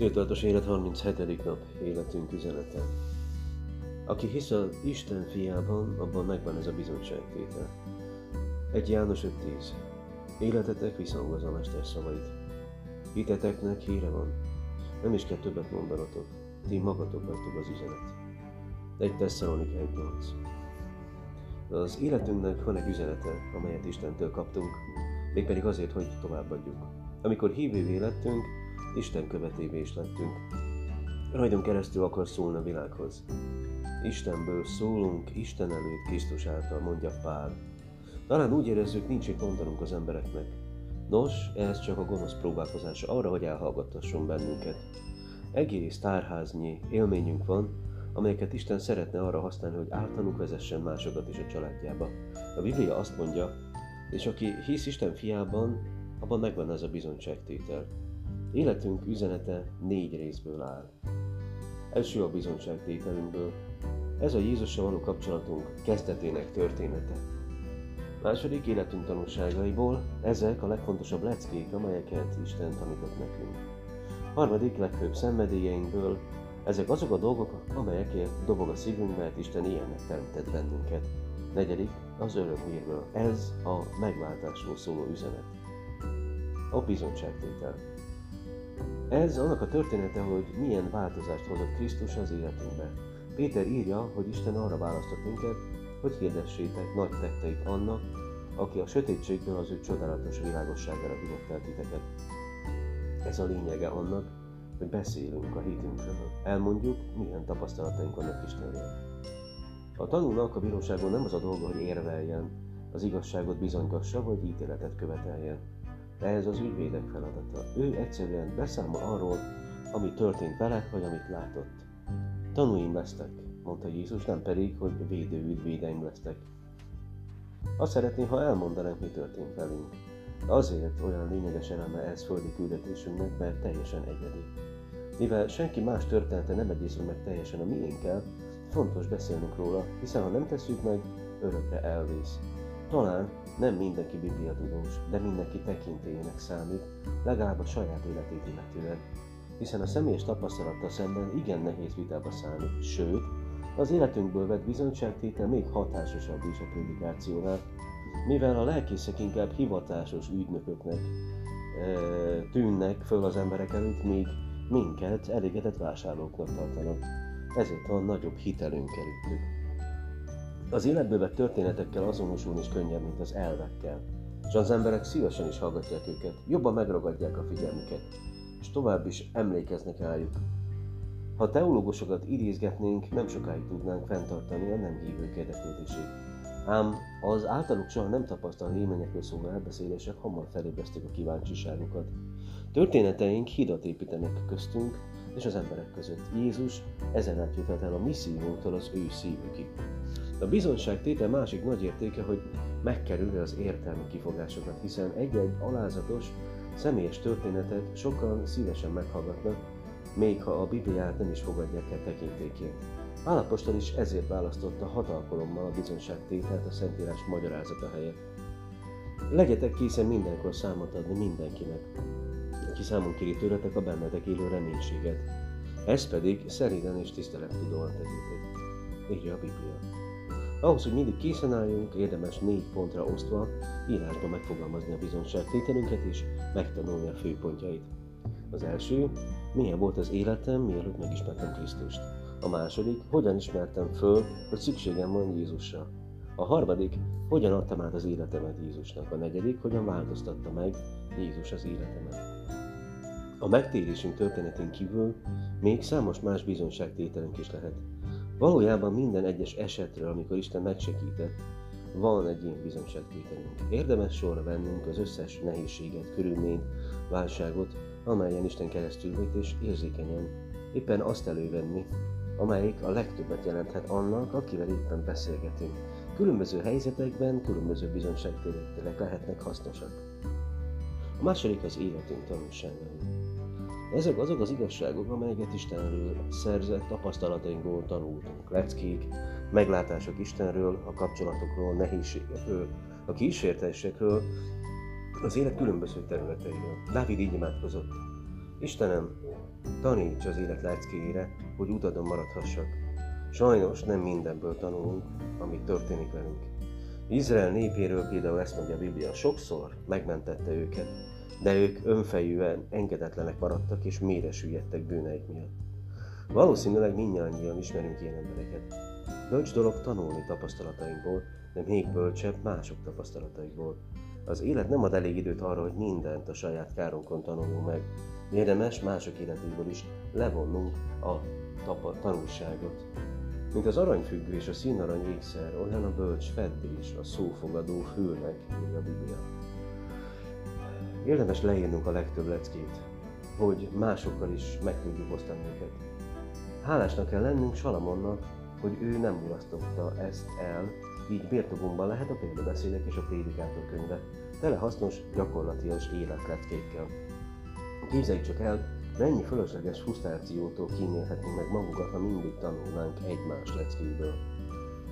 Cirtolatos élet 37. nap, életünk üzenete. Aki hisz az Isten fiában, abban megvan ez a bizonyságtétel. Egy János 5.10. Életetek visszhangozza a mester szavait. Hiteteknek híre van. Nem is kell többet mondanatok. Ti magatok vagytok az üzenet. Egy Tesszalonik 1.8. Az életünknek van egy üzenete, amelyet Istentől kaptunk, mégpedig azért, hogy továbbadjuk. Amikor hívővé lettünk, Isten követévé is lettünk. Rajtunk keresztül akar szólni a világhoz. Istenből szólunk, Isten előtt Krisztus által, mondja Pál. Talán úgy érezzük, nincs itt mondanunk az embereknek. Nos, ez csak a gonosz próbálkozása arra, hogy elhallgattasson bennünket. Egész tárháznyi élményünk van, amelyeket Isten szeretne arra használni, hogy általunk vezessen másokat is a családjába. A Biblia azt mondja, és aki hisz Isten fiában, abban megvan ez a bizonyságtétel. Életünk üzenete négy részből áll. Első a bizonyságtételünkből. Ez a Jézussal való kapcsolatunk kezdetének története. Második életünk tanulságaiból, ezek a legfontosabb leckék, amelyeket Isten tanított nekünk. Harmadik legfőbb szenvedélyeinkből, ezek azok a dolgok, amelyekért dobog a szívünk, mert Isten ilyennek teremtett bennünket. Negyedik, az örömhírből. Ez a megváltásról szóló üzenet. A bizonyságtétel. Ez annak a története, hogy milyen változást hozott Krisztus az életünkbe. Péter írja, hogy Isten arra választott minket, hogy hirdessétek nagy tetteit annak, aki a sötétségből az ő csodálatos világosságára hívott el titeket. Ez a lényege annak, hogy beszélünk a hitünkről. Elmondjuk, milyen tapasztalataink vannak Istenről. A tanulnak a bíróságon nem az a dolga, hogy érveljen, az igazságot bizonygassa, vagy ítéletet követeljen de ez az ügyvédek feladata. Ő egyszerűen beszámol arról, ami történt vele, vagy amit látott. Tanúim lesztek, mondta Jézus, nem pedig, hogy védő ügyvédeim lesztek. Azt szeretné, ha elmondanánk, mi történt velünk. De azért olyan lényeges eleme ez földi küldetésünknek, mert teljesen egyedi. Mivel senki más története nem egyezül meg teljesen a miénkkel, fontos beszélnünk róla, hiszen ha nem tesszük meg, örökre elvész. Talán nem mindenki Biblia tudós, de mindenki tekintélyének számít, legalább a saját életét illetően. Hiszen a személyes tapasztalattal szemben igen nehéz vitába szállni, sőt, az életünkből vett bizonyságtétel még hatásosabb is a prédikációnál, mivel a lelkészek inkább hivatásos ügynököknek e, tűnnek föl az emberek előtt, míg minket elégedett vásárlóknak tartanak. Ezért van nagyobb hitelünk előttük. Az életből vett történetekkel azonosulni is könnyebb, mint az elvekkel. És az emberek szívesen is hallgatják őket, jobban megragadják a figyelmüket, és tovább is emlékeznek rájuk. Ha teológusokat idézgetnénk, nem sokáig tudnánk fenntartani a nem hívők érdeklődését. Ám az általuk soha nem tapasztalt réményekről szóló elbeszélések hamar felébrezték a kíváncsiságukat. Történeteink hidat építenek köztünk és az emberek között. Jézus ezen át el a missziótól az ő szívükig. A bizonyság tétel másik nagy értéke, hogy megkerülni az értelmi kifogásokat, hiszen egy-egy alázatos, személyes történetet sokan szívesen meghallgatnak, még ha a Bibliát nem is fogadják el tekintéként. Pálapostól is ezért választotta hat alkalommal a bizonyságtételt a Szentírás magyarázata helyett. Legyetek készen mindenkor számot adni mindenkinek, aki számon kéri tőletek a bennetek élő reménységet. Ez pedig szeréden és tisztelettudóan tegyétek. Írja a Biblia. Ahhoz, hogy mindig készen álljunk, érdemes négy pontra osztva írásba megfogalmazni a bizonságtételünket és megtanulni a főpontjait. Az első, milyen volt az életem, mielőtt megismertem Krisztust. A második, hogyan ismertem föl, hogy szükségem van Jézusra. A harmadik, hogyan adtam át az életemet Jézusnak. A negyedik, hogyan változtatta meg Jézus az életemet. A megtérésünk történetén kívül még számos más bizonyságtételünk is lehet. Valójában minden egyes esetről, amikor Isten megsegített, van egy ilyen bizonyságtételünk. Érdemes sorra vennünk az összes nehézséget, körülményt, válságot, amelyen Isten keresztül vett, és érzékenyen éppen azt elővenni, amelyik a legtöbbet jelenthet annak, akivel éppen beszélgetünk. Különböző helyzetekben különböző bizonyságtételek lehetnek hasznosak. A második az életünk tanulságai. Ezek azok az igazságok, amelyeket Istenről szerzett tapasztalatainkból tanultunk. Leckék, meglátások Istenről, a kapcsolatokról, nehézségekről, a kísértésekről, az élet különböző területeiről. Dávid így imádkozott. Istenem, taníts az élet leckéjére, hogy utadon maradhassak. Sajnos nem mindenből tanulunk, ami történik velünk. Izrael népéről például ezt mondja a Biblia, sokszor megmentette őket, de ők önfejűen engedetlenek maradtak és mélyre süllyedtek bűneik miatt. Valószínűleg mindannyian ismerünk ilyen embereket. Bölcs dolog tanulni tapasztalatainkból, de még bölcsebb mások tapasztalataiból. Az élet nem ad elég időt arra, hogy mindent a saját kárunkon tanuljunk meg. Érdemes mások életéből is levonnunk a tapa- tanulságot. Mint az aranyfüggő és a színarany ékszer, olyan a bölcs feddés a szófogadó fülnek, írja a Biblia. Érdemes leírnunk a legtöbb leckét, hogy másokkal is meg tudjuk osztani őket. Hálásnak kell lennünk Salamonnak, hogy ő nem mulasztotta ezt el, így birtokunkban lehet a példabeszédek és a prédikátor könyve, tele hasznos, gyakorlatias életleckékkel. Képzeljük csak el, mennyi fölösleges frusztrációtól kímélhetnénk meg magunkat, ha mindig tanulnánk egymás leckéből.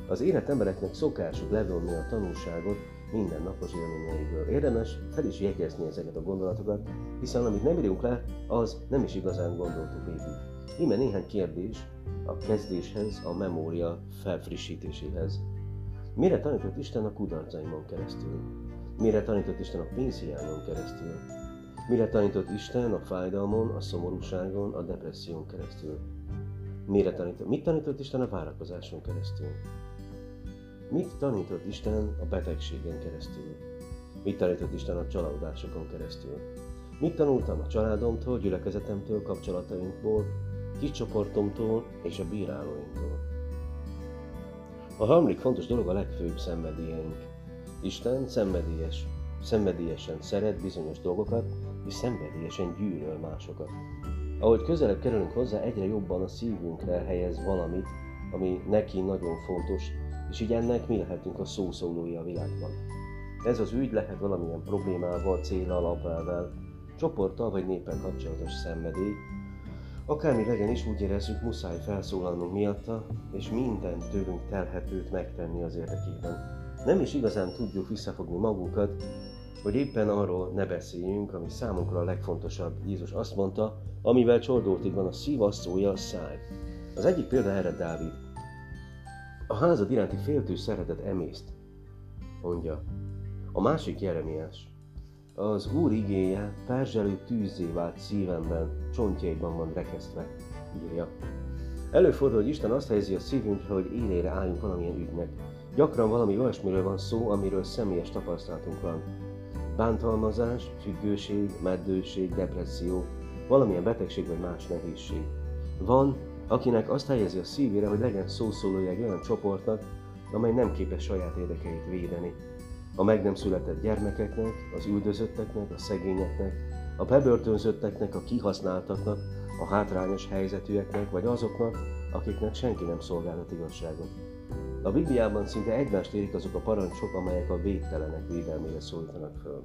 Az élet embereknek szokásuk levonni a tanulságot minden napos élményeiből. Érdemes fel is jegyezni ezeket a gondolatokat, hiszen amit nem írunk le, az nem is igazán gondoltuk végig. Íme néhány kérdés a kezdéshez, a memória felfrissítéséhez. Mire tanított Isten a kudarcaimon keresztül? Mire tanított Isten a pénzhiányon keresztül? Mire tanított Isten a fájdalmon, a szomorúságon, a depresszión keresztül? Mire tanított? Mit tanított Isten a várakozáson keresztül? Mit tanított Isten a betegségen keresztül? Mit tanított Isten a csalódásokon keresztül? Mit tanultam a családomtól, gyülekezetemtől, kapcsolatainkból, kiscsoportomtól és a bírálóinktól? A harmadik fontos dolog a legfőbb szenvedélyeink. Isten szenvedélyes, szenvedélyesen szeret bizonyos dolgokat, és szenvedélyesen gyűlöl másokat. Ahogy közelebb kerülünk hozzá, egyre jobban a szívünkre helyez valamit, ami neki nagyon fontos, és így ennek mi lehetünk a szószólói a világban. Ez az ügy lehet valamilyen problémával, célral, alapelvel, csoporttal vagy néppel kapcsolatos szenvedély, Akármi legyen is, úgy érezzük, muszáj felszólalnunk miatta, és minden tőlünk telhetőt megtenni az érdekében. Nem is igazán tudjuk visszafogni magunkat, hogy éppen arról ne beszéljünk, ami számunkra a legfontosabb. Jézus azt mondta, amivel csordultig van a szív, azt szólja a száj. Az egyik példa erre Dávid. A házad iránti féltő szeretet emészt, mondja. A másik Jeremiás. Az Úr igéje perzselő tűzé vált szívemben, csontjaiban van rekesztve, írja. Előfordul, hogy Isten azt helyezi a szívünkre, hogy élére álljunk valamilyen ügynek. Gyakran valami olyasmiről van szó, amiről személyes tapasztalatunk van. Bántalmazás, függőség, meddőség, depresszió, valamilyen betegség vagy más nehézség. Van, akinek azt helyezi a szívére, hogy legyen szószólója egy olyan csoportnak, amely nem képes saját érdekeit védeni a meg nem született gyermekeknek, az üldözötteknek, a szegényeknek, a bebörtönzötteknek, a kihasználtaknak, a hátrányos helyzetűeknek, vagy azoknak, akiknek senki nem szolgáltat igazságot. A Bibliában szinte egymást érik azok a parancsok, amelyek a védtelenek védelmére szólítanak föl.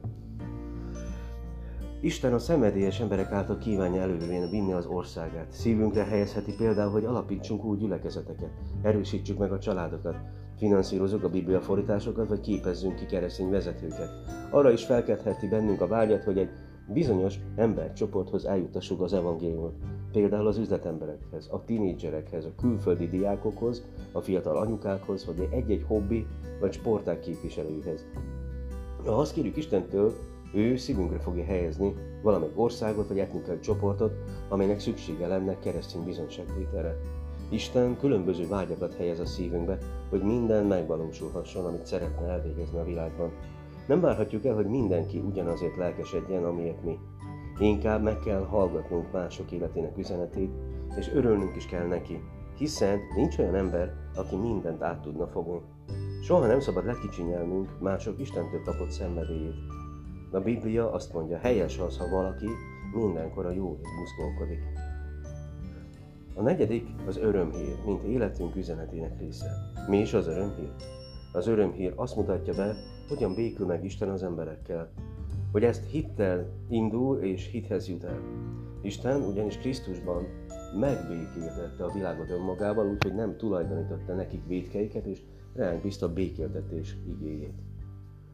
Isten a szenvedélyes emberek által kívánja előrébb vinni az országát. Szívünkre helyezheti például, hogy alapítsunk új gyülekezeteket, erősítsük meg a családokat, finanszírozunk a biblia fordításokat, vagy képezzünk ki keresztény vezetőket. Arra is felkeltheti bennünk a vágyat, hogy egy bizonyos embercsoporthoz eljutassuk az evangéliumot. Például az üzletemberekhez, a tinédzserekhez, a külföldi diákokhoz, a fiatal anyukákhoz, vagy egy-egy hobbi vagy sportág képviselőihez. Ha azt kérjük Istentől, ő szívünkre fogja helyezni valamelyik országot vagy etnikai csoportot, amelynek szüksége lenne keresztény bizonyságtételre. Isten különböző vágyakat helyez a szívünkbe, hogy minden megvalósulhasson, amit szeretne elvégezni a világban. Nem várhatjuk el, hogy mindenki ugyanazért lelkesedjen, amiért mi. Inkább meg kell hallgatnunk mások életének üzenetét, és örülnünk is kell neki, hiszen nincs olyan ember, aki mindent át tudna fogni. Soha nem szabad lekicsinyelnünk mások Istentől kapott szenvedélyét. A Biblia azt mondja, helyes az, ha valaki mindenkor a jólét buszkolkodik. A negyedik az örömhír, mint életünk üzenetének része. Mi is az örömhír? Az örömhír azt mutatja be, hogyan békül meg Isten az emberekkel, hogy ezt hittel indul és hithez jut el. Isten ugyanis Krisztusban megbékéltette a világot önmagával, úgyhogy nem tulajdonította nekik védkeiket, és ránk bízta békéltetés igéjét.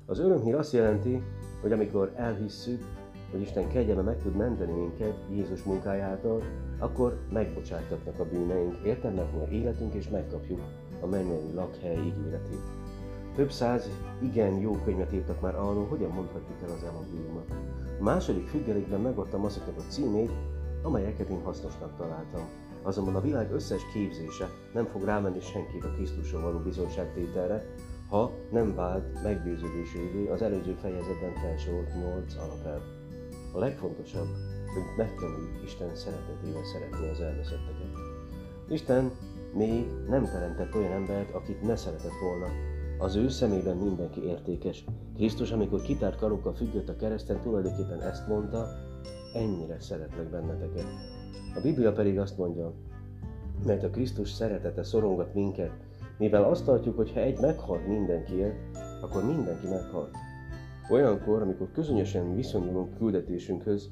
Az örömhír azt jelenti, hogy amikor elhisszük, hogy Isten kegyelme meg tud menteni minket Jézus munkájától, akkor megbocsátatnak a bűneink, értelmek meg életünk, és megkapjuk a mennyei lakhely ígéretét. Több száz igen jó könyvet írtak már arról, hogyan mondhatjuk el az evangéliumot. A második függelékben megadtam azoknak a címét, amelyeket én hasznosnak találtam. Azonban a világ összes képzése nem fog rámenni senkit a Krisztusról való bizonyságtételre, ha nem vált meggyőződésévé az előző fejezetben felsorolt nyolc alapelv. A legfontosabb, hogy megtanuljuk Isten szeretetével szeretni az elveszetteket. Isten még nem teremtett olyan embert, akit ne szeretett volna. Az ő szemében mindenki értékes. Krisztus, amikor kitárt karokkal függött a kereszten, tulajdonképpen ezt mondta, ennyire szeretlek benneteket. A Biblia pedig azt mondja, mert a Krisztus szeretete szorongat minket, mivel azt tartjuk, hogy ha egy meghalt mindenkiért, akkor mindenki meghalt. Olyankor, amikor közönösen viszonyulunk küldetésünkhöz,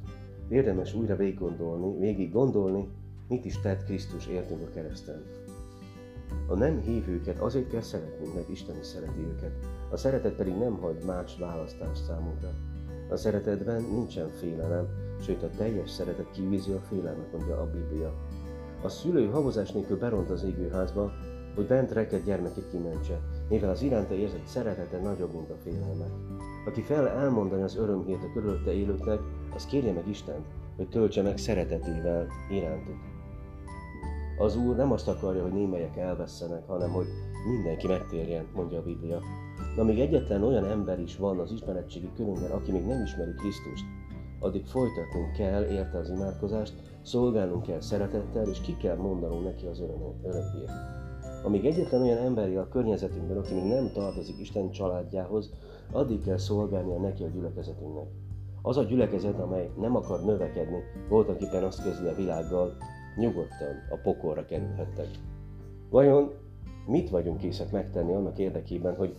érdemes újra végig végig gondolni, mit is tett Krisztus értünk a kereszten. A nem hívőket azért kell szeretnünk, mert Isten is szereti őket. A szeretet pedig nem hagy más választást számunkra. A szeretetben nincsen félelem, sőt a teljes szeretet kivízi a félelmet, mondja a Biblia. A szülő havozás nélkül beront az égőházba, hogy bent reked gyermekét kimentse, mivel az iránta érzett szeretete nagyobb, mint a félelme. Aki fel elmondani az örömhírt a körülötte élőknek, az kérje meg Istent, hogy töltse meg szeretetével irántuk. Az Úr nem azt akarja, hogy némelyek elvesztenek, hanem hogy mindenki megtérjen, mondja a Biblia. Na még egyetlen olyan ember is van az ismeretségi körünkben, aki még nem ismeri Krisztust, addig folytatnunk kell érte az imádkozást, szolgálnunk kell szeretettel, és ki kell mondanunk neki az örömhírt. Amíg egyetlen olyan emberi a környezetünkben, aki még nem tartozik Isten családjához, addig kell szolgálnia neki a gyülekezetünknek. Az a gyülekezet, amely nem akar növekedni, voltak éppen azt közli a világgal, nyugodtan a pokolra kerülhettek. Vajon mit vagyunk készek megtenni annak érdekében, hogy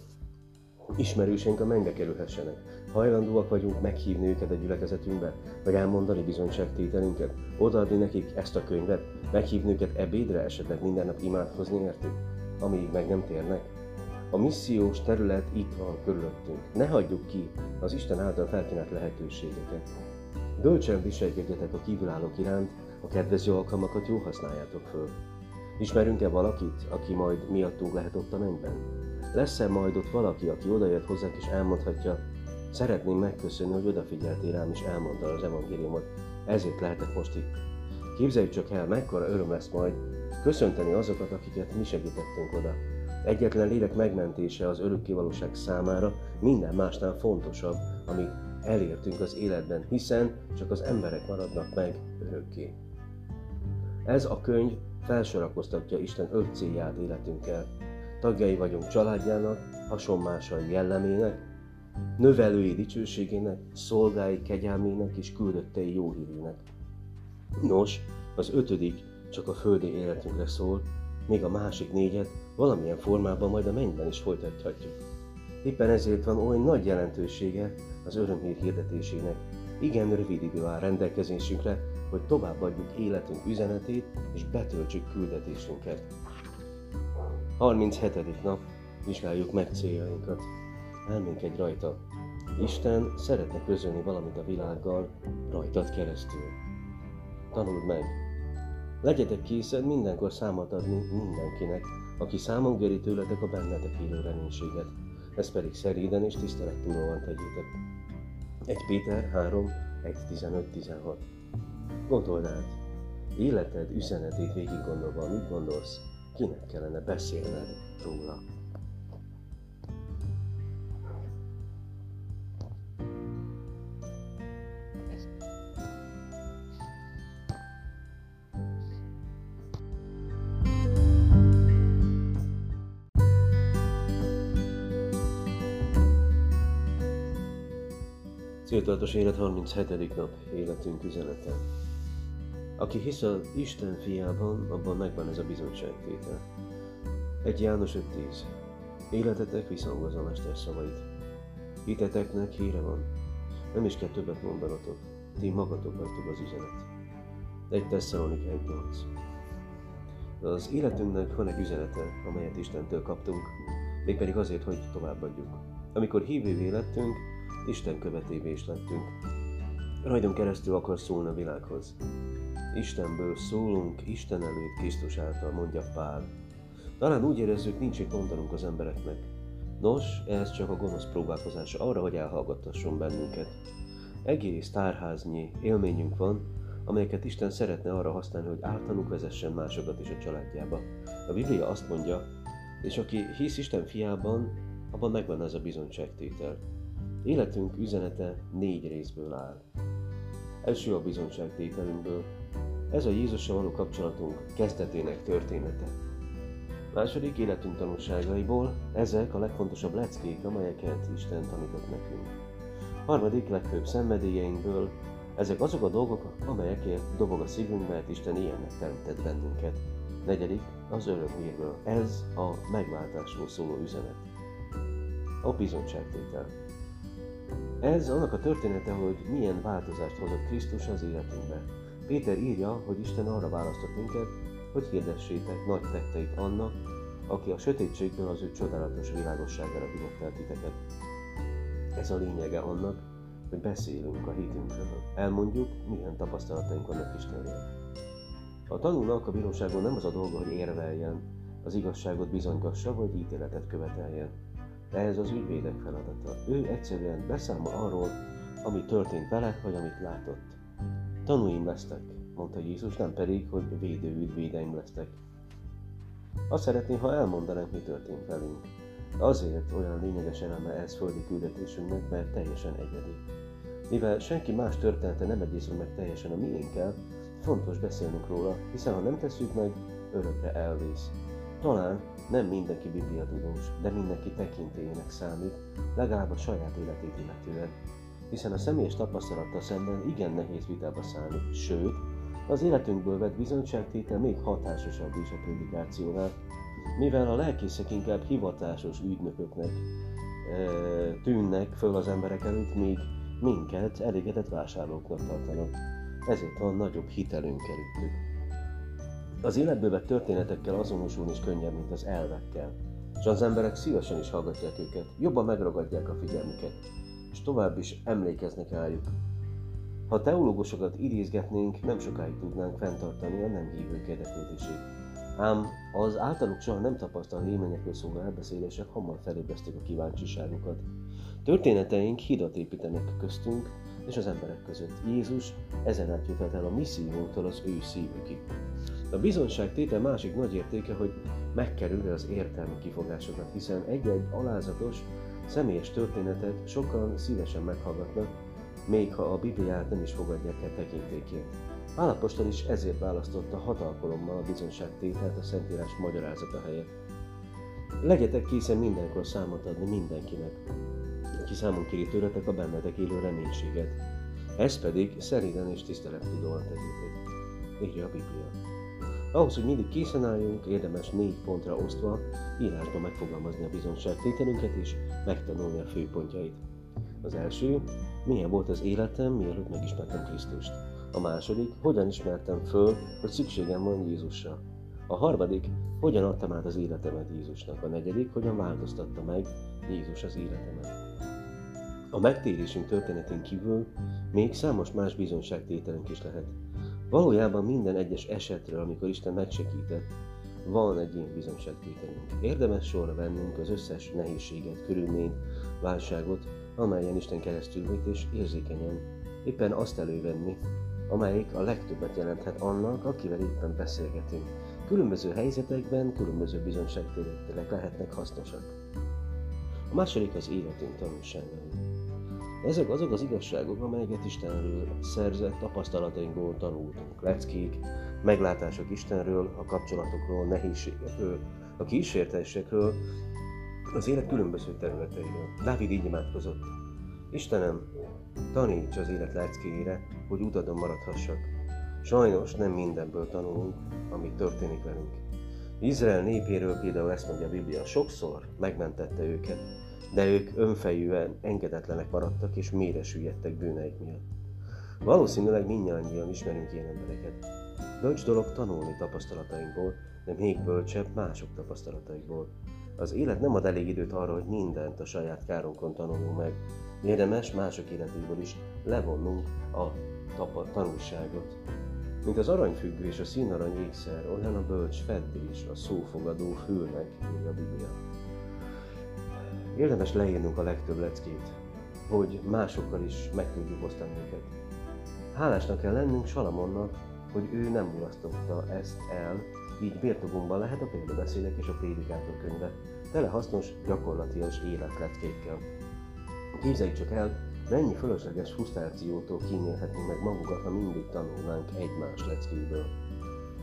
ismerőseink a mennybe kerülhessenek? Hajlandóak vagyunk meghívni őket a gyülekezetünkbe, vagy elmondani bizonyságtételünket, odaadni nekik ezt a könyvet, meghívni őket ebédre, esetleg minden nap imádkozni értük, amíg meg nem térnek? A missziós terület itt van körülöttünk. Ne hagyjuk ki az Isten által felkínált lehetőségeket. Bölcsen viselkedjetek a kívülállók iránt, a kedvező alkalmakat jó használjátok föl. Ismerünk-e valakit, aki majd miattunk lehet ott a mennyben? Lesz-e majd ott valaki, aki odajött hozzánk és elmondhatja, szeretném megköszönni, hogy odafigyeltél rám és elmondta az evangéliumot, ezért lehetek most itt. Képzeljük csak el, mekkora öröm lesz majd köszönteni azokat, akiket mi segítettünk oda. Egyetlen lélek megmentése az örökkévalóság számára minden másnál fontosabb, amit elértünk az életben, hiszen csak az emberek maradnak meg örökké. Ez a könyv felsorakoztatja Isten öt célját életünkkel. Tagjai vagyunk családjának, hasonmásai jellemének, növelői dicsőségének, szolgái kegyelmének és küldöttei jó hírének. Nos, az ötödik csak a földi életünkre szól, még a másik négyet valamilyen formában majd a mennyben is folytathatjuk. Éppen ezért van oly nagy jelentősége az örömhír hirdetésének. Igen rövid idő áll rendelkezésünkre, hogy továbbadjuk életünk üzenetét és betöltsük küldetésünket. 37. nap, vizsgáljuk meg céljainkat. Elménkedj rajta. Isten szeretne közölni valamit a világgal rajtad keresztül. Tanuld meg. Legyetek készen mindenkor számot adni mindenkinek, aki számon göri tőletek a bennetek élő reménységet. Ez pedig szeréden és tisztelettudóan tegyétek. 1 Péter 3, 1, 15, 16 Gondold át, életed üzenetét végig gondolva, mit gondolsz, kinek kellene beszélned róla. Céltudatos élet 37. nap életünk üzenete. Aki hisz az Isten fiában, abban megvan ez a bizonyságtétel. Egy János 5.10. Életetek visszhangozza a mester szavait. Hiteteknek híre van. Nem is kell többet mondanatok. Ti magatok vagytok az üzenet. Egy Tesszalonik 1.8. Az életünknek van egy üzenete, amelyet Istentől kaptunk, mégpedig azért, hogy továbbadjuk. Amikor hívővé lettünk, Isten követévé is lettünk. Rajtunk keresztül akar szólni a világhoz. Istenből szólunk, Isten előtt Krisztus által, mondja Pál. Talán úgy érezzük, nincs itt mondanunk az embereknek. Nos, ez csak a gonosz próbálkozása arra, hogy elhallgattasson bennünket. Egész tárháznyi élményünk van, amelyeket Isten szeretne arra használni, hogy általunk vezessen másokat is a családjába. A Biblia azt mondja, és aki hisz Isten fiában, abban megvan ez a bizonyságtétel. Életünk üzenete négy részből áll. Első a bizonyságtételünkből. Ez a Jézussal való kapcsolatunk kezdetének története. Második életünk tanulságaiból, ezek a legfontosabb leckék, amelyeket Isten tanított nekünk. Harmadik legfőbb szenvedélyeinkből, ezek azok a dolgok, amelyekért dobog a szívünk, mert Isten ilyennek teremtett bennünket. Negyedik, az örömhírből. Ez a megváltásról szóló üzenet. A bizonyságtétel. Ez annak a története, hogy milyen változást hozott Krisztus az életünkbe. Péter írja, hogy Isten arra választott minket, hogy hirdessétek nagy tetteit annak, aki a sötétségből az ő csodálatos világosságára hívott el titeket. Ez a lényege annak, hogy beszélünk a hitünkről, elmondjuk, milyen tapasztalataink vannak Istenről. A tanulnak a bíróságon nem az a dolga, hogy érveljen, az igazságot bizonygassa, vagy ítéletet követeljen. De ez az ügyvédek feladata. Ő egyszerűen beszámol arról, ami történt vele, vagy amit látott. Tanúim lesztek, mondta Jézus, nem pedig, hogy védő ügyvédeim lesztek. Azt szeretné, ha elmondanánk, mi történt velünk. Azért olyan lényeges eleme ez földi küldetésünknek, mert teljesen egyedi. Mivel senki más története nem egyezünk meg teljesen a miénkkel, fontos beszélnünk róla, hiszen ha nem tesszük meg, örökre elvész. Talán nem mindenki bibliatudós, de mindenki tekintélyének számít, legalább a saját életét illetően. Hiszen a személyes tapasztalattal szemben igen nehéz vitába szállni, sőt, az életünkből vett bizonyságtétel még hatásosabb is a prédikációnál, mivel a lelkészek inkább hivatásos ügynököknek e, tűnnek föl az emberek előtt, míg minket elégedett vásárlóknak tartanak. Ezért van nagyobb hitelünk előttük. Az életből vett történetekkel azonosulni is könnyebb, mint az elvekkel, és az emberek szívesen is hallgatják őket, jobban megragadják a figyelmüket, és tovább is emlékeznek rájuk. Ha teológusokat idézgetnénk, nem sokáig tudnánk fenntartani a nem hívők érdeklődését. Ám az általuk soha nem tapasztalt élményekről szóló elbeszélések hamar felébrezték a kíváncsiságukat. Történeteink hidat építenek köztünk és az emberek között. Jézus ezen át jutott el a missziótól az ő szívükig. A bizonság tétel másik nagy értéke, hogy megkerül az értelmi kifogásokat, hiszen egy-egy alázatos, személyes történetet sokan szívesen meghallgatnak, még ha a Bibliát nem is fogadják el tekintékért. Állapostól is ezért választotta hat alkalommal a bizonyságtételt a Szentírás magyarázata helyett. Legyetek készen mindenkor számot adni mindenkinek, aki számon kéri tőletek a bennetek élő reménységet. Ez pedig szeriden és tisztelettudóan tegyétek. Írja a Biblia. Ahhoz, hogy mindig készen álljunk, érdemes négy pontra osztva írásban megfogalmazni a bizonyságtételünket és megtanulni a főpontjait. Az első, milyen volt az életem, mielőtt megismertem Krisztust. A második, hogyan ismertem föl, hogy szükségem van Jézusra. A harmadik, hogyan adtam át az életemet Jézusnak. A negyedik, hogyan változtatta meg Jézus az életemet. A megtérésünk történetén kívül még számos más bizonyságtételünk is lehet. Valójában minden egyes esetről, amikor Isten megsegített, van egy ilyen bizonyságtételünk. Érdemes sorra vennünk az összes nehézséget, körülményt, válságot, amelyen Isten keresztül vét, és érzékenyen éppen azt elővenni, amelyik a legtöbbet jelenthet annak, akivel éppen beszélgetünk. Különböző helyzetekben különböző bizonyságtételek lehetnek hasznosak. A második az életünk tanulságai. Ezek azok az igazságok, amelyeket Istenről szerzett tapasztalatainkból tanultunk. Leckék, meglátások Istenről, a kapcsolatokról, nehézségekről, a kísértésekről, az élet különböző területeiről. Dávid így imádkozott. Istenem, taníts az élet leckéjére, hogy utadon maradhassak. Sajnos nem mindenből tanulunk, ami történik velünk. Izrael népéről például ezt mondja a Biblia, sokszor megmentette őket, de ők önfejűen engedetlenek maradtak és mélyre süllyedtek bűneik miatt. Valószínűleg mindnyáján ismerünk ilyen embereket. Bölcs dolog tanulni tapasztalatainkból, de még bölcsebb mások tapasztalataikból. Az élet nem ad elég időt arra, hogy mindent a saját kárunkon tanulunk meg, Érdemes mások életéből is levonnunk a tanulságot. Mint az aranyfüggő és a színarany ékszer, olyan a bölcs feddés, a szófogadó fülnek, írja a Biblia. Érdemes leírnunk a legtöbb leckét, hogy másokkal is meg tudjuk osztani őket. Hálásnak kell lennünk Salamonnak, hogy ő nem mulasztotta ezt el, így birtokunkban lehet a példabeszédek és a prédikátor könyve, tele hasznos, gyakorlatias életleckékkel. Képzeljük csak el, mennyi fölösleges frusztrációtól kímélhetünk meg magunkat, ha mindig tanulnánk egymás leckéből.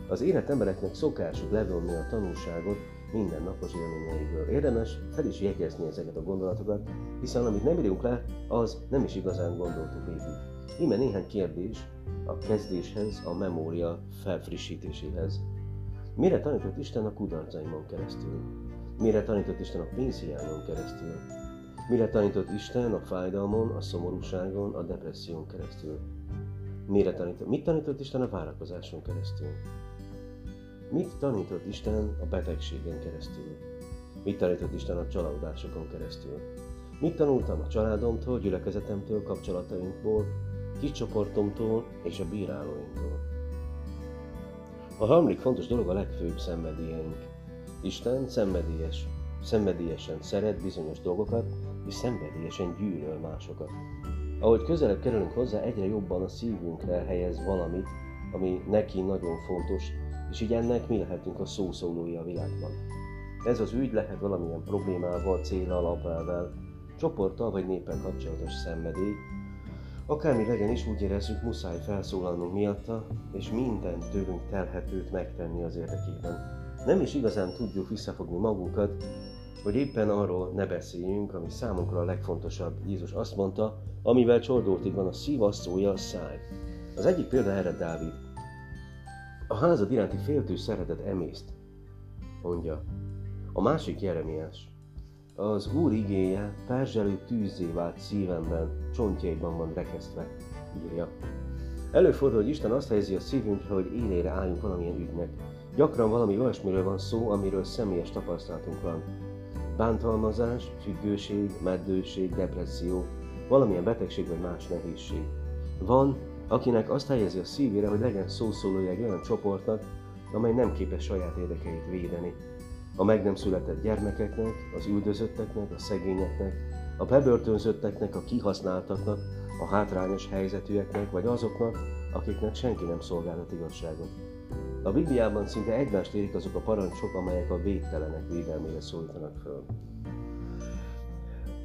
Az élet embereknek szokásuk levonni a tanulságot mindennapos élményeiből. Érdemes fel is jegyezni ezeket a gondolatokat, hiszen amit nem írunk le, az nem is igazán gondoltuk végig. Íme néhány kérdés a kezdéshez, a memória felfrissítéséhez. Mire tanított Isten a kudarcaimon keresztül? Mire tanított Isten a pénzhiányon keresztül? Mire tanított Isten a fájdalmon, a szomorúságon, a depresszión keresztül? Mire tanított? Mit tanított Isten a várakozáson keresztül? Mit tanított Isten a betegségen keresztül? Mit tanított Isten a csalódásokon keresztül? Mit tanultam a családomtól, gyülekezetemtől, kapcsolatainkból, kicsoportomtól és a bírálóinktól? A harmadik fontos dolog a legfőbb szenvedélyeink. Isten szenvedélyes, szenvedélyesen szeret bizonyos dolgokat, és szenvedélyesen gyűlöl másokat. Ahogy közelebb kerülünk hozzá, egyre jobban a szívünkre helyez valamit, ami neki nagyon fontos, és így ennek mi lehetünk a szószólói a világban. Ez az ügy lehet valamilyen problémával, célral, alapelvel, csoporttal vagy néppel kapcsolatos szenvedély, Akármi legyen is, úgy érezzük, muszáj felszólalnunk miatta, és minden tőlünk telhetőt megtenni az érdekében. Nem is igazán tudjuk visszafogni magunkat, hogy éppen arról ne beszéljünk, ami számunkra a legfontosabb. Jézus azt mondta, amivel csordultig van a szív, azt szólja a száj. Az egyik példa erre Dávid. A házad iránti féltő szeretet emészt, mondja. A másik Jeremiás. Az Úr igéje perzselő tűzé vált szívemben, csontjaiban van rekesztve, írja. Előfordul, hogy Isten azt helyezi a szívünkre, hogy élére álljunk valamilyen ügynek. Gyakran valami olyasmiről van szó, amiről személyes tapasztalatunk van. Bántalmazás, függőség, meddőség, depresszió, valamilyen betegség vagy más nehézség. Van, akinek azt helyezi a szívére, hogy legyen szószólója egy olyan csoportnak, amely nem képes saját érdekeit védeni, a meg nem született gyermekeknek, az üldözötteknek, a szegényeknek, a bebörtönzötteknek, a kihasználtaknak, a hátrányos helyzetűeknek, vagy azoknak, akiknek senki nem szolgálhat igazságot. A Bibliában szinte egymást érik azok a parancsok, amelyek a védtelenek védelmére szólítanak föl.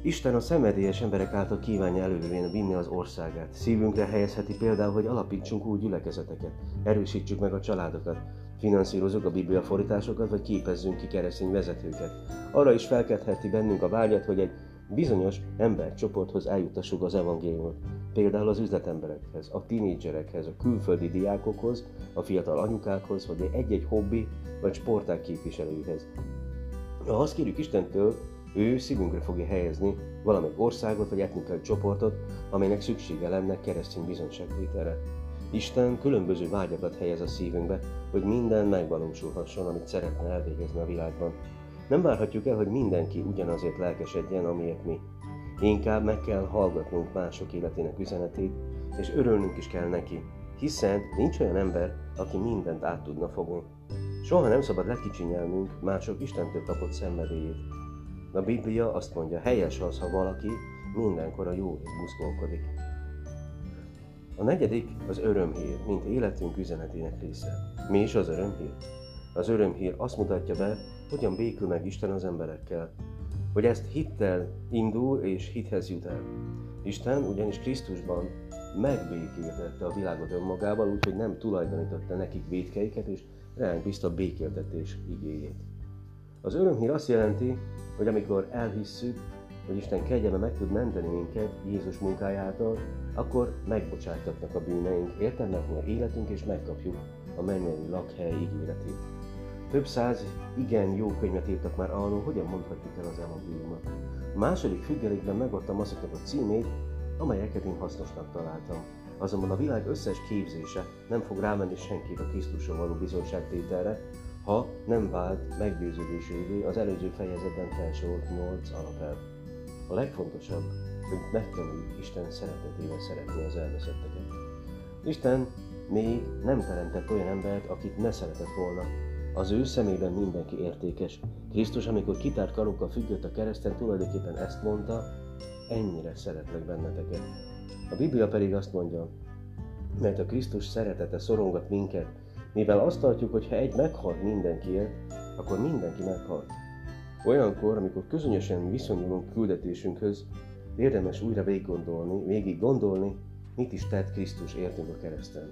Isten a szenvedélyes emberek által kívánja előrébb vinni az országát. Szívünkre helyezheti például, hogy alapítsunk új gyülekezeteket, erősítsük meg a családokat, finanszírozunk a Biblia fordításokat, vagy képezzünk ki keresztény vezetőket. Arra is felkeltheti bennünk a vágyat, hogy egy bizonyos embercsoporthoz eljutassuk az evangéliumot. Például az üzletemberekhez, a tinédzserekhez, a külföldi diákokhoz, a fiatal anyukákhoz, vagy egy-egy hobbi vagy sporták képviselőihez. Ha azt kérjük Istentől, ő szívünkre fogja helyezni valamelyik országot vagy etnikai csoportot, amelynek szüksége lenne keresztény bizonyságtételre. Isten különböző vágyakat helyez a szívünkbe, hogy minden megvalósulhasson, amit szeretne elvégezni a világban. Nem várhatjuk el, hogy mindenki ugyanazért lelkesedjen, amiért mi. Inkább meg kell hallgatnunk mások életének üzenetét, és örülnünk is kell neki, hiszen nincs olyan ember, aki mindent át tudna fogni. Soha nem szabad lekicsinyelnünk mások Istentől kapott szenvedélyét. A Biblia azt mondja, helyes az, ha valaki mindenkor a jó buszkolkodik. A negyedik az örömhír, mint életünk üzenetének része. Mi is az örömhír? Az örömhír azt mutatja be, hogyan békül meg Isten az emberekkel, hogy ezt hittel indul és hithez jut el. Isten ugyanis Krisztusban megbékéltette a világot önmagával, úgyhogy nem tulajdonította nekik védkeiket, és ránk bízta békéltetés igéjét. Az örömhír azt jelenti, hogy amikor elhisszük, hogy Isten kegyelme meg tud menteni minket Jézus munkájától, akkor megbocsátatnak a bűneink, értelmet nyer életünk, és megkapjuk a mennyei lakhely ígéretét. Több száz igen jó könyvet írtak már arról, hogyan mondhatjuk el az evangéliumot. A második függelékben megadtam azoknak a címét, amelyeket én hasznosnak találtam. Azonban a világ összes képzése nem fog rámenni senkit a Krisztusról való bizonyságtételre, ha nem vált meggyőződésévé az előző fejezetben felsorolt nyolc alapelv. A legfontosabb, hogy megtanuljuk Isten szeretetével szeretni az elveszetteket. Isten még nem teremtett olyan embert, akit ne szeretett volna. Az ő szemében mindenki értékes. Krisztus, amikor kitárt karokkal függött a kereszten, tulajdonképpen ezt mondta, ennyire szeretlek benneteket. A Biblia pedig azt mondja, mert a Krisztus szeretete szorongat minket, mivel azt tartjuk, hogy ha egy meghalt mindenkiért, akkor mindenki meghalt. Olyankor, amikor közönösen viszonyulunk küldetésünkhöz, érdemes újra végig gondolni, végig gondolni, mit is tett Krisztus értünk a kereszten.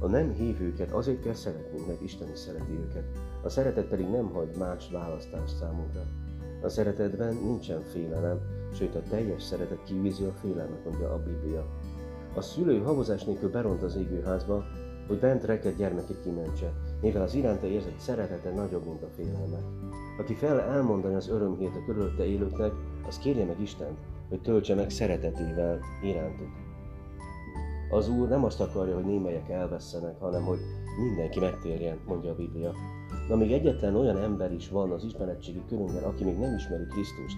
A nem hívőket azért kell szeretnünk, mert Isten is szereti őket. A szeretet pedig nem hagy más választást számunkra. A szeretetben nincsen félelem, sőt a teljes szeretet kivízi a félelmet, mondja a Biblia. A szülő havozás nélkül beront az égőházba, hogy bent reked gyermekét kimentse, mivel az iránta érzett szeretete nagyobb, mint a félelme. Aki fel elmondani az örömhírt a körülötte élőknek, az kérje meg Istent, hogy töltse meg szeretetével irántuk. Az Úr nem azt akarja, hogy némelyek elvesztenek, hanem hogy mindenki megtérjen, mondja a Biblia. De még egyetlen olyan ember is van az ismeretségi körünkben, aki még nem ismeri Krisztust,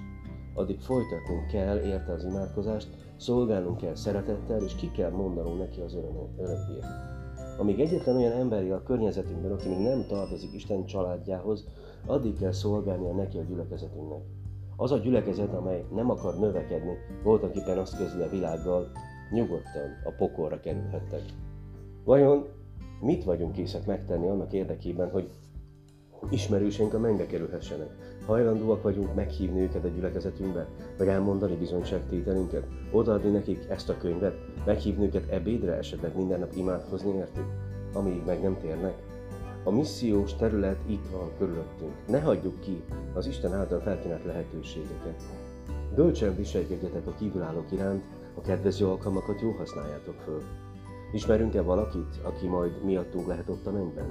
addig folytatnunk kell érte az imádkozást, szolgálnunk kell szeretettel, és ki kell mondanunk neki az öröm, örömhírt. Amíg egyetlen olyan emberi a környezetünkben, aki még nem tartozik Isten családjához, addig kell szolgálnia neki a gyülekezetünknek. Az a gyülekezet, amely nem akar növekedni, voltak éppen azt közül a világgal, nyugodtan a pokolra kerülhettek. Vajon mit vagyunk készek megtenni annak érdekében, hogy ismerőseink a mennybe kerülhessenek? Hajlandóak vagyunk meghívni őket a gyülekezetünkbe, vagy elmondani bizonyságtételünket, odaadni nekik ezt a könyvet, meghívni őket ebédre, esetleg minden nap imádkozni értük, amíg meg nem térnek? A missziós terület itt van körülöttünk. Ne hagyjuk ki az Isten által felkínált lehetőségeket. Bölcsen viselkedjetek a kívülállók iránt, a kedvező alkalmakat jól használjátok föl. Ismerünk-e valakit, aki majd miattunk lehet ott a mennyben?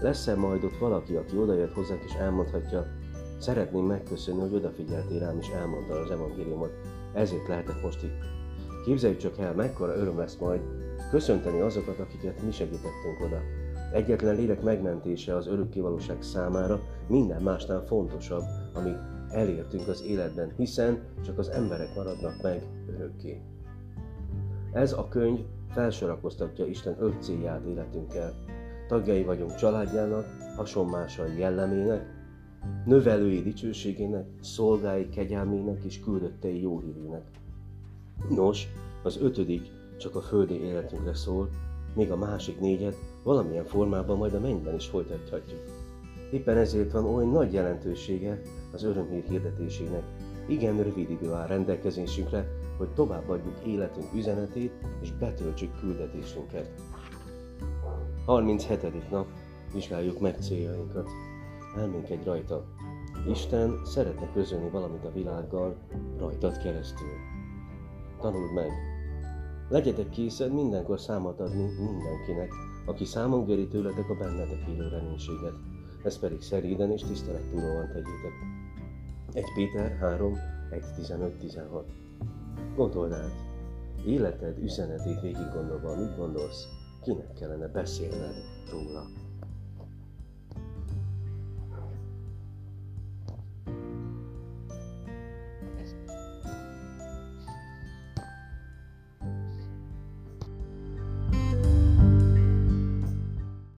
Lesz-e majd ott valaki, aki odajött hozzánk és elmondhatja, szeretném megköszönni, hogy odafigyeltél rám és elmondta az evangéliumot, ezért lehetek most itt. Képzeljük csak el, mekkora öröm lesz majd köszönteni azokat, akiket mi segítettünk oda. Egyetlen lélek megmentése az örökkévalóság számára minden másnál fontosabb, amit elértünk az életben, hiszen csak az emberek maradnak meg örökké. Ez a könyv felsorakoztatja Isten öt célját életünkkel. Tagjai vagyunk családjának, hasonmásai jellemének, növelői dicsőségének, szolgái kegyelmének és küldöttei jóhírének. Nos, az ötödik csak a földi életünkre szól, még a másik négyet valamilyen formában majd a mennyben is folytathatjuk. Éppen ezért van oly nagy jelentősége az örömhír hirdetésének. Igen rövid idő áll rendelkezésünkre, hogy továbbadjuk életünk üzenetét és betöltsük küldetésünket. 37. nap, vizsgáljuk meg céljainkat. Elménkedj rajta. Isten szeretne közölni valamit a világgal rajtad keresztül. Tanuld meg. Legyetek készen mindenkor számot adni mindenkinek, aki számon göri tőletek a bennetek élő reménységet. Ez pedig szeréden és tisztelettudóan tegyétek. 1 Péter 3, 1, 15, 16 Gondold át, életed üzenetét végig gondolva, mit gondolsz, kinek kellene beszélned róla.